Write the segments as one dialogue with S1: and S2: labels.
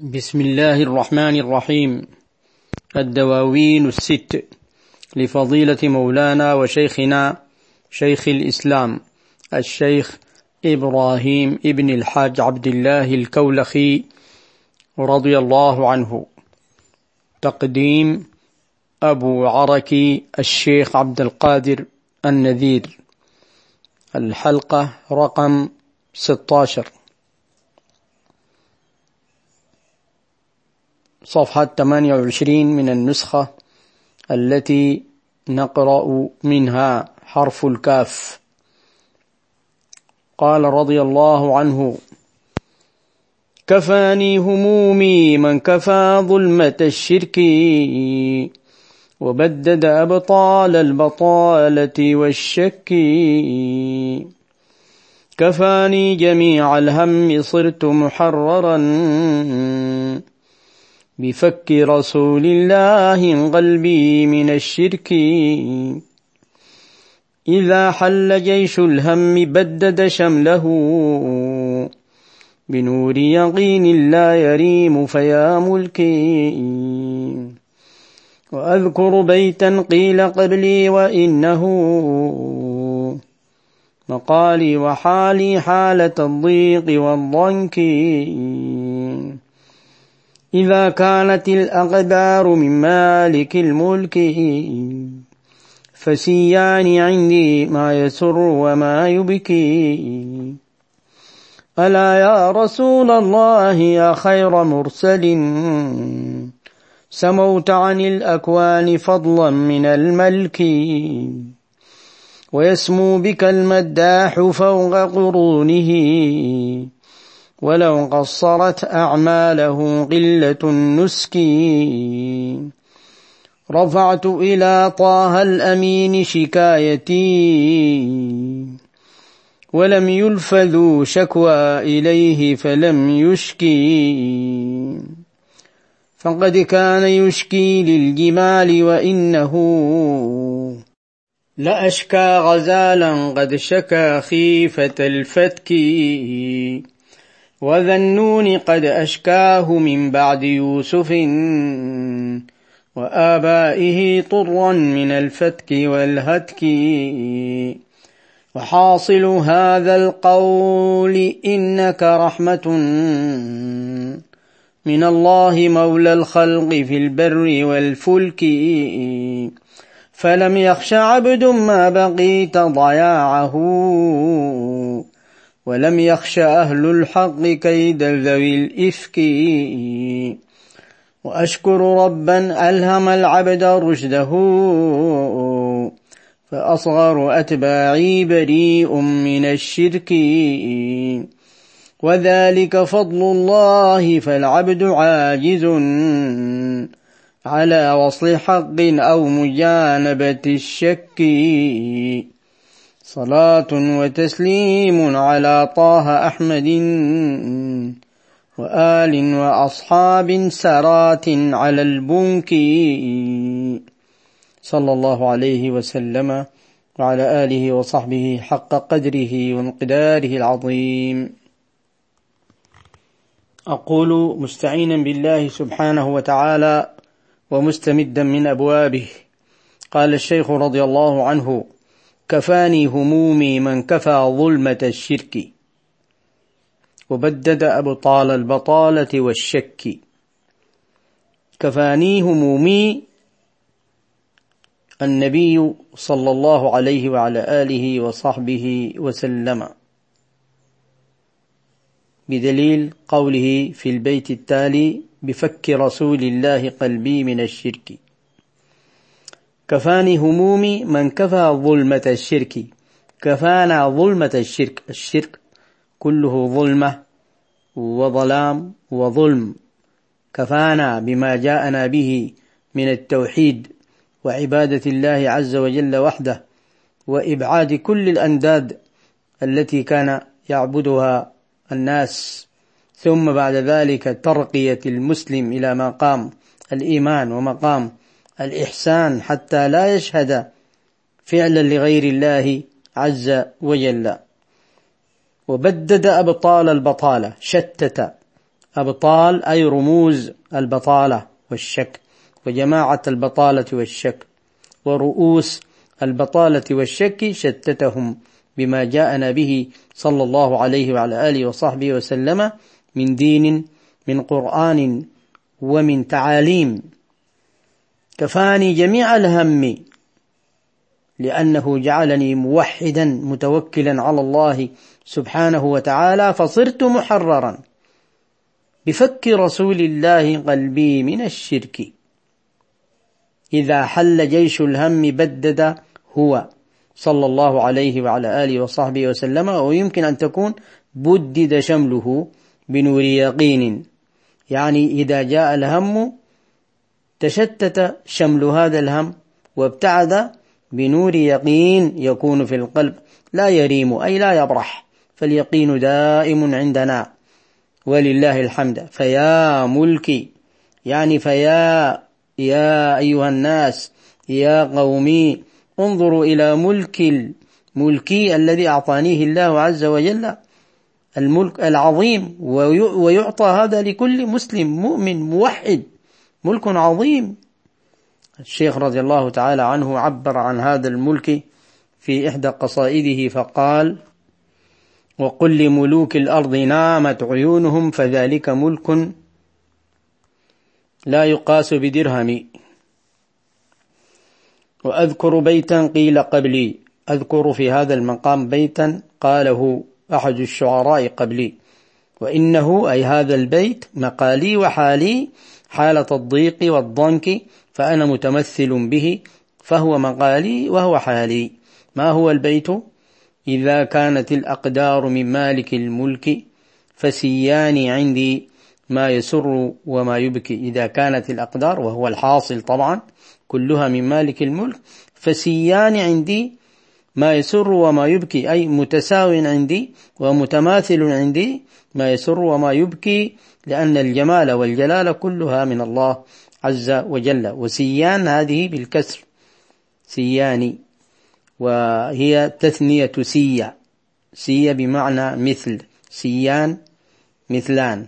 S1: بسم الله الرحمن الرحيم. الدواوين الست لفضيلة مولانا وشيخنا شيخ الإسلام الشيخ إبراهيم ابن الحاج عبد الله الكولخي رضي الله عنه. تقديم أبو عركي الشيخ عبد القادر النذير. الحلقة رقم 16 صفحة 28 من النسخة التي نقرأ منها حرف الكاف. قال رضي الله عنه كفاني همومي من كفى ظلمة الشرك وبدد أبطال البطالة والشك. كفاني جميع الهم صرت محررا. بفك رسول الله قلبي من الشرك. إذا حل جيش الهم بدد شمله. بنور يقين لا يريم فيا ملكي وأذكر بيتا قيل قبلي وإنه مقالي وحالي حالة الضيق والضنك. إذا كانت الأقدار من مالك الملك فسيان عندي ما يسر وما يبكي. ألا يا رسول الله يا خير مرسل؟ سموت عن الأكوان فضلا من الملك. ويسمو بك المداح فوق قرونه. ولو قصرت أعماله قلة النسك. رفعت إلى طه الأمين شكايتي. ولم يلفذوا شكوى إليه فلم يشكي. فقد كان يشكي للجمال وإنه لأشكى غزالا قد شكى خيفة الفتك. وذنون قد أشكاه من بعد يوسف وآبائه طرا من الفتك والهتك وحاصل هذا القول إنك رحمة من الله مولى الخلق في البر والفلك فلم يخش عبد ما بقيت ضياعه ولم يخش أهل الحق كيد ذوي الإفك. وأشكر ربا ألهم العبد رشده فأصغر أتباعي بريء من الشرك. وذلك فضل الله فالعبد عاجز على وصل حق أو مجانبة الشك. صلاة وتسليم على طه أحمد وآل وأصحاب سرات على البنك صلى الله عليه وسلم وعلى آله وصحبه حق قدره ومقداره العظيم. أقول مستعينا بالله سبحانه وتعالى ومستمدا من أبوابه. قال الشيخ رضي الله عنه كفاني همومي من كفى ظلمة الشرك. وبدد أبطال البطالة والشك. كفاني همومي النبي صلى الله عليه وعلى آله وصحبه وسلم. بدليل قوله في البيت التالي بفك رسول الله قلبي من الشرك. كفاني همومي من كفى ظلمة الشرك. كفانا ظلمة الشرك. الشرك كله ظلمة وظلام وظلم. كفانا بما جاءنا به من التوحيد وعبادة الله عز وجل وحده وإبعاد كل الأنداد التي كان يعبدها الناس. ثم بعد ذلك ترقية المسلم إلى مقام الإيمان ومقام. الإحسان حتى لا يشهد فعلا لغير الله عز وجل. وبدد أبطال البطالة شتت أبطال أي رموز البطالة والشك وجماعة البطالة والشك ورؤوس البطالة والشك شتتهم بما جاءنا به صلى الله عليه وعلى آله وصحبه وسلم من دين من قرآن ومن تعاليم. كفاني جميع الهم لأنه جعلني موحدا متوكلا على الله سبحانه وتعالى فصرت محررا. بفك رسول الله قلبي من الشرك. إذا حل جيش الهم بدد هو صلى الله عليه وعلى آله وصحبه وسلم ويمكن أن تكون بدد شمله بنور يقين. يعني إذا جاء الهم تشتت شمل هذا الهم وابتعد بنور يقين يكون في القلب. لا يريم أي لا يبرح. فاليقين دائم عندنا. ولله الحمد. فيا ملكي. يعني فيا يا أيها الناس يا قومي انظروا إلى ملك الملكي الذي أعطانيه الله عز وجل الملك العظيم ويعطى هذا لكل مسلم مؤمن موحد. ملك عظيم. الشيخ رضي الله تعالى عنه عبر عن هذا الملك في إحدى قصائده فقال وقل لملوك الأرض نامت عيونهم فذلك ملك لا يقاس بدرهم. وأذكر بيتا قيل قبلي. أذكر في هذا المقام بيتا قاله أحد الشعراء قبلي. وإنه أي هذا البيت مقالي وحالي حالة الضيق والضنك فأنا متمثل به فهو مقالي وهو حالي. ما هو البيت؟ إذا كانت الأقدار من مالك الملك فسيان عندي. ما يسر وما يبكي. إذا كانت الأقدار وهو الحاصل طبعا كلها من مالك الملك فسيان عندي. ما يسر وما يبكي. أي متساو عندي ومتماثل عندي ما يسر وما يبكي لأن الجمال والجلال كلها من الله عز وجل. وسيان هذه بالكسر سيان وهي تثنية سية. سية بمعنى مثل سيان مثلان.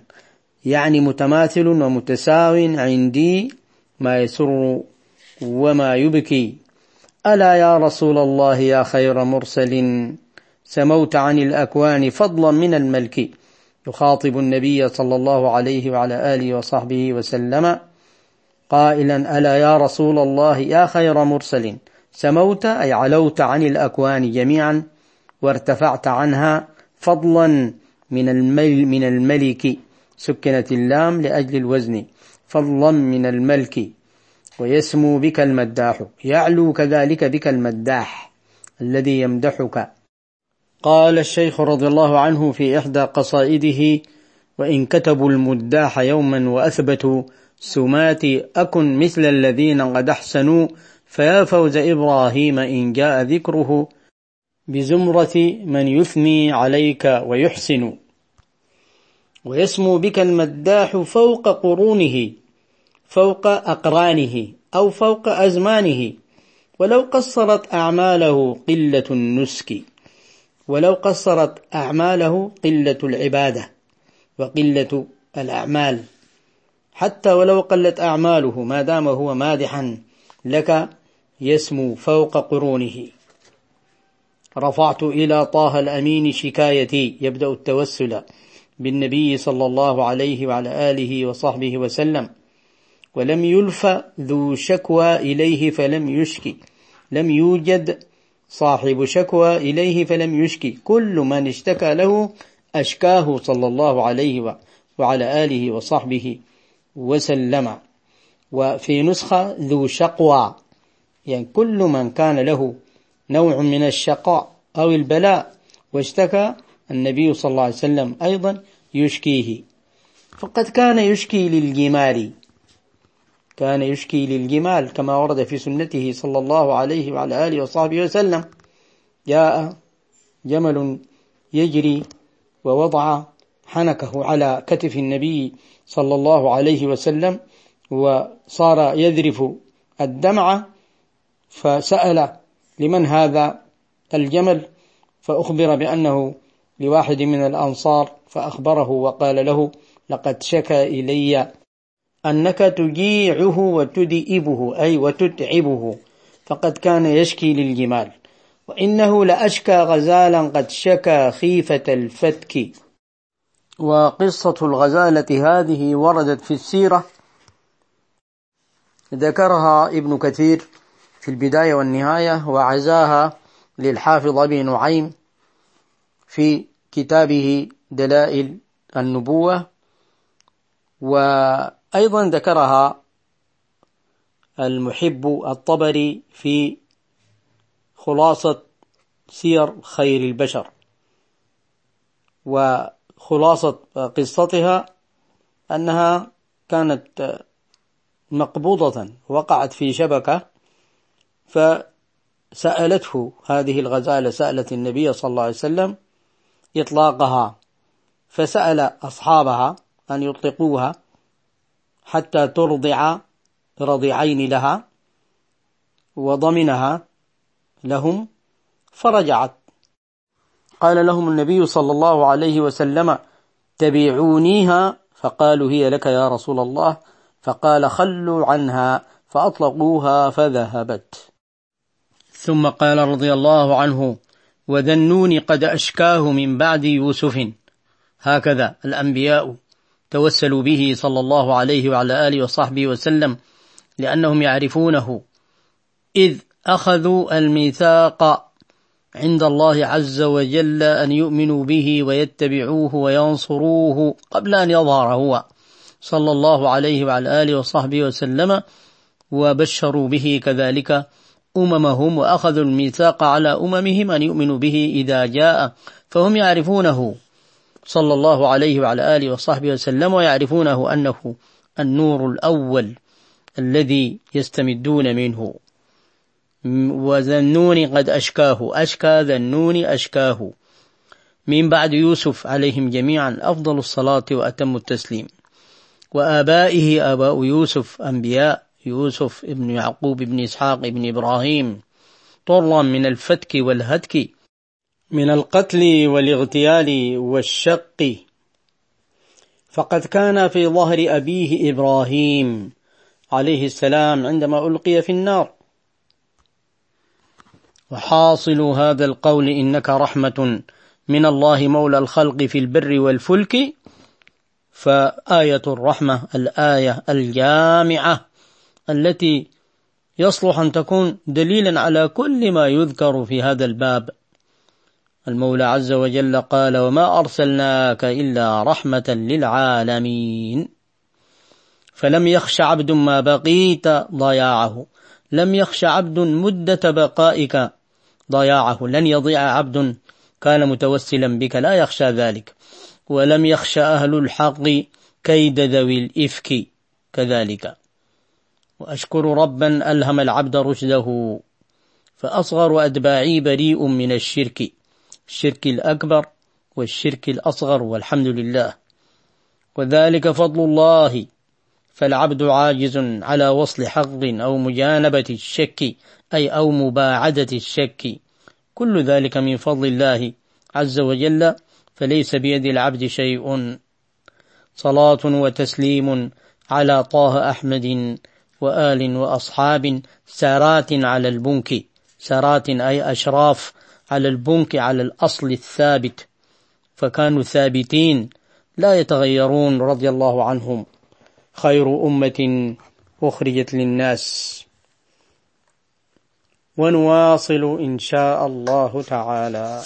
S1: يعني متماثل ومتساو عندي ما يسر وما يبكي. ألا يا رسول الله يا خير مرسل سموت عن الأكوان فضلا من الملك. يخاطب النبي صلى الله عليه وعلى آله وصحبه وسلم قائلا ألا يا رسول الله يا خير مرسل سموت أي علوت عن الأكوان جميعا وارتفعت عنها فضلا من المل من الملك. سكنت اللام لأجل الوزن فضلا من الملك. ويسمو بك المداح. يعلو كذلك بك المداح الذي يمدحك. قال الشيخ رضي الله عنه في إحدى قصائده وإن كتبوا المداح يوما وأثبتوا سمات أكن مثل الذين قد أحسنوا فيا فوز إبراهيم إن جاء ذكره بزمرة من يثني عليك ويحسن. ويسمو بك المداح فوق قرونه فوق أقرانه. أو فوق أزمانه ولو قصرت أعماله قلة النسك ولو قصرت أعماله قلة العبادة وقلة الأعمال. حتى ولو قلت أعماله ما دام هو مادحا لك يسمو فوق قرونه. رفعت إلى طه الأمين شكايتي يبدأ التوسل بالنبي صلى الله عليه وعلى آله وصحبه وسلم. ولم يلف ذو شكوى إليه فلم يشكي. لم يوجد صاحب شكوى إليه فلم يشكي. كل من اشتكى له أشكاه صلى الله عليه وعلى آله وصحبه وسلم. وفي نسخة ذو شقوى يعني كل من كان له نوع من الشقاء أو البلاء واشتكى النبي صلى الله عليه وسلم أيضا يشكيه. فقد كان يشكي للجمال كان يشكي للجمال كما ورد في سنته صلى الله عليه وعلى آله وصحبه وسلم جاء جمل يجري ووضع حنكه على كتف النبي صلى الله عليه وسلم وصار يذرف الدمعة فسأل لمن هذا الجمل؟ فأخبر بأنه لواحد من الأنصار فأخبره وقال له لقد شكى إلي أنك تجيعه وتدئبه أي وتتعبه. فقد كان يشكي للجمال. وإنه لأشكى غزالا قد شكى خيفة الفتك. وقصة الغزالة هذه وردت في السيرة. ذكرها ابن كثير في البداية والنهاية وعزاها للحافظ أبي نعيم في كتابه دلائل النبوة. وأيضا ذكرها المحب الطبري في خلاصة سير خير البشر وخلاصة قصتها أنها كانت مقبوضة وقعت في شبكة فسألته هذه الغزالة سألت النبي صلى الله عليه وسلم إطلاقها فسأل أصحابها أن يطلقوها حتى ترضع رضعين لها وضمنها لهم فرجعت. قال لهم النبي صلى الله عليه وسلم تبيعونيها؟ فقالوا هي لك يا رسول الله. فقال خلوا عنها. فأطلقوها فذهبت. ثم قال رضي الله عنه وذنون قد أشكاه من بعد يوسف. هكذا الأنبياء. توسلوا به صلى الله عليه وعلى آله وصحبه وسلم لأنهم يعرفونه. إذ أخذوا الميثاق عند الله عز وجل أن يؤمنوا به ويتبعوه وينصروه قبل أن يظهر هو صلى الله عليه وعلى آله وصحبه وسلم وبشروا به كذلك أممهم وأخذوا الميثاق على أممهم أن يؤمنوا به إذا جاء فهم يعرفونه. صلى الله عليه وعلى آله وصحبه وسلم ويعرفونه أنه النور الأول الذي يستمدون منه. وذنون قد أشكاه أشكى ذنون أشكاه. من بعد يوسف عليهم جميعا أفضل الصلاة وأتم التسليم. وآبائه آباء يوسف أنبياء يوسف ابن يعقوب ابن إسحاق ابن إبراهيم طرا من الفتك والهتك من القتل والاغتيال والشق. فقد كان في ظهر أبيه إبراهيم عليه السلام عندما ألقي في النار. وحاصل هذا القول إنك رحمة من الله مولى الخلق في البر والفلك. فآية الرحمة الآية الجامعة التي يصلح أن تكون دليلا على كل ما يذكر في هذا الباب. المولى عز وجل قال وما أرسلناك إلا رحمة للعالمين. فلم يخش عبد ما بقيت ضياعه. لم يخش عبد مدة بقائك ضياعه. لن يضيع عبد كان متوسلا بك لا يخشى ذلك. ولم يخش أهل الحق كيد ذوي الإفك كذلك. وأشكر ربا ألهم العبد رشده. فأصغر أتباعي بريء من الشرك. الشرك الأكبر والشرك الأصغر والحمد لله. وذلك فضل الله. فالعبد عاجز على وصل حظ أو مجانبة الشك أي أو مباعدة الشك. كل ذلك من فضل الله عز وجل فليس بيد العبد شيء. صلاة وتسليم على طه أحمد وآل وأصحاب سارات على البنك. سارات أي أشراف على البنك على الأصل الثابت. فكانوا ثابتين لا يتغيرون رضي الله عنهم. خير أمة أخرجت للناس. ونواصل إن شاء الله تعالى.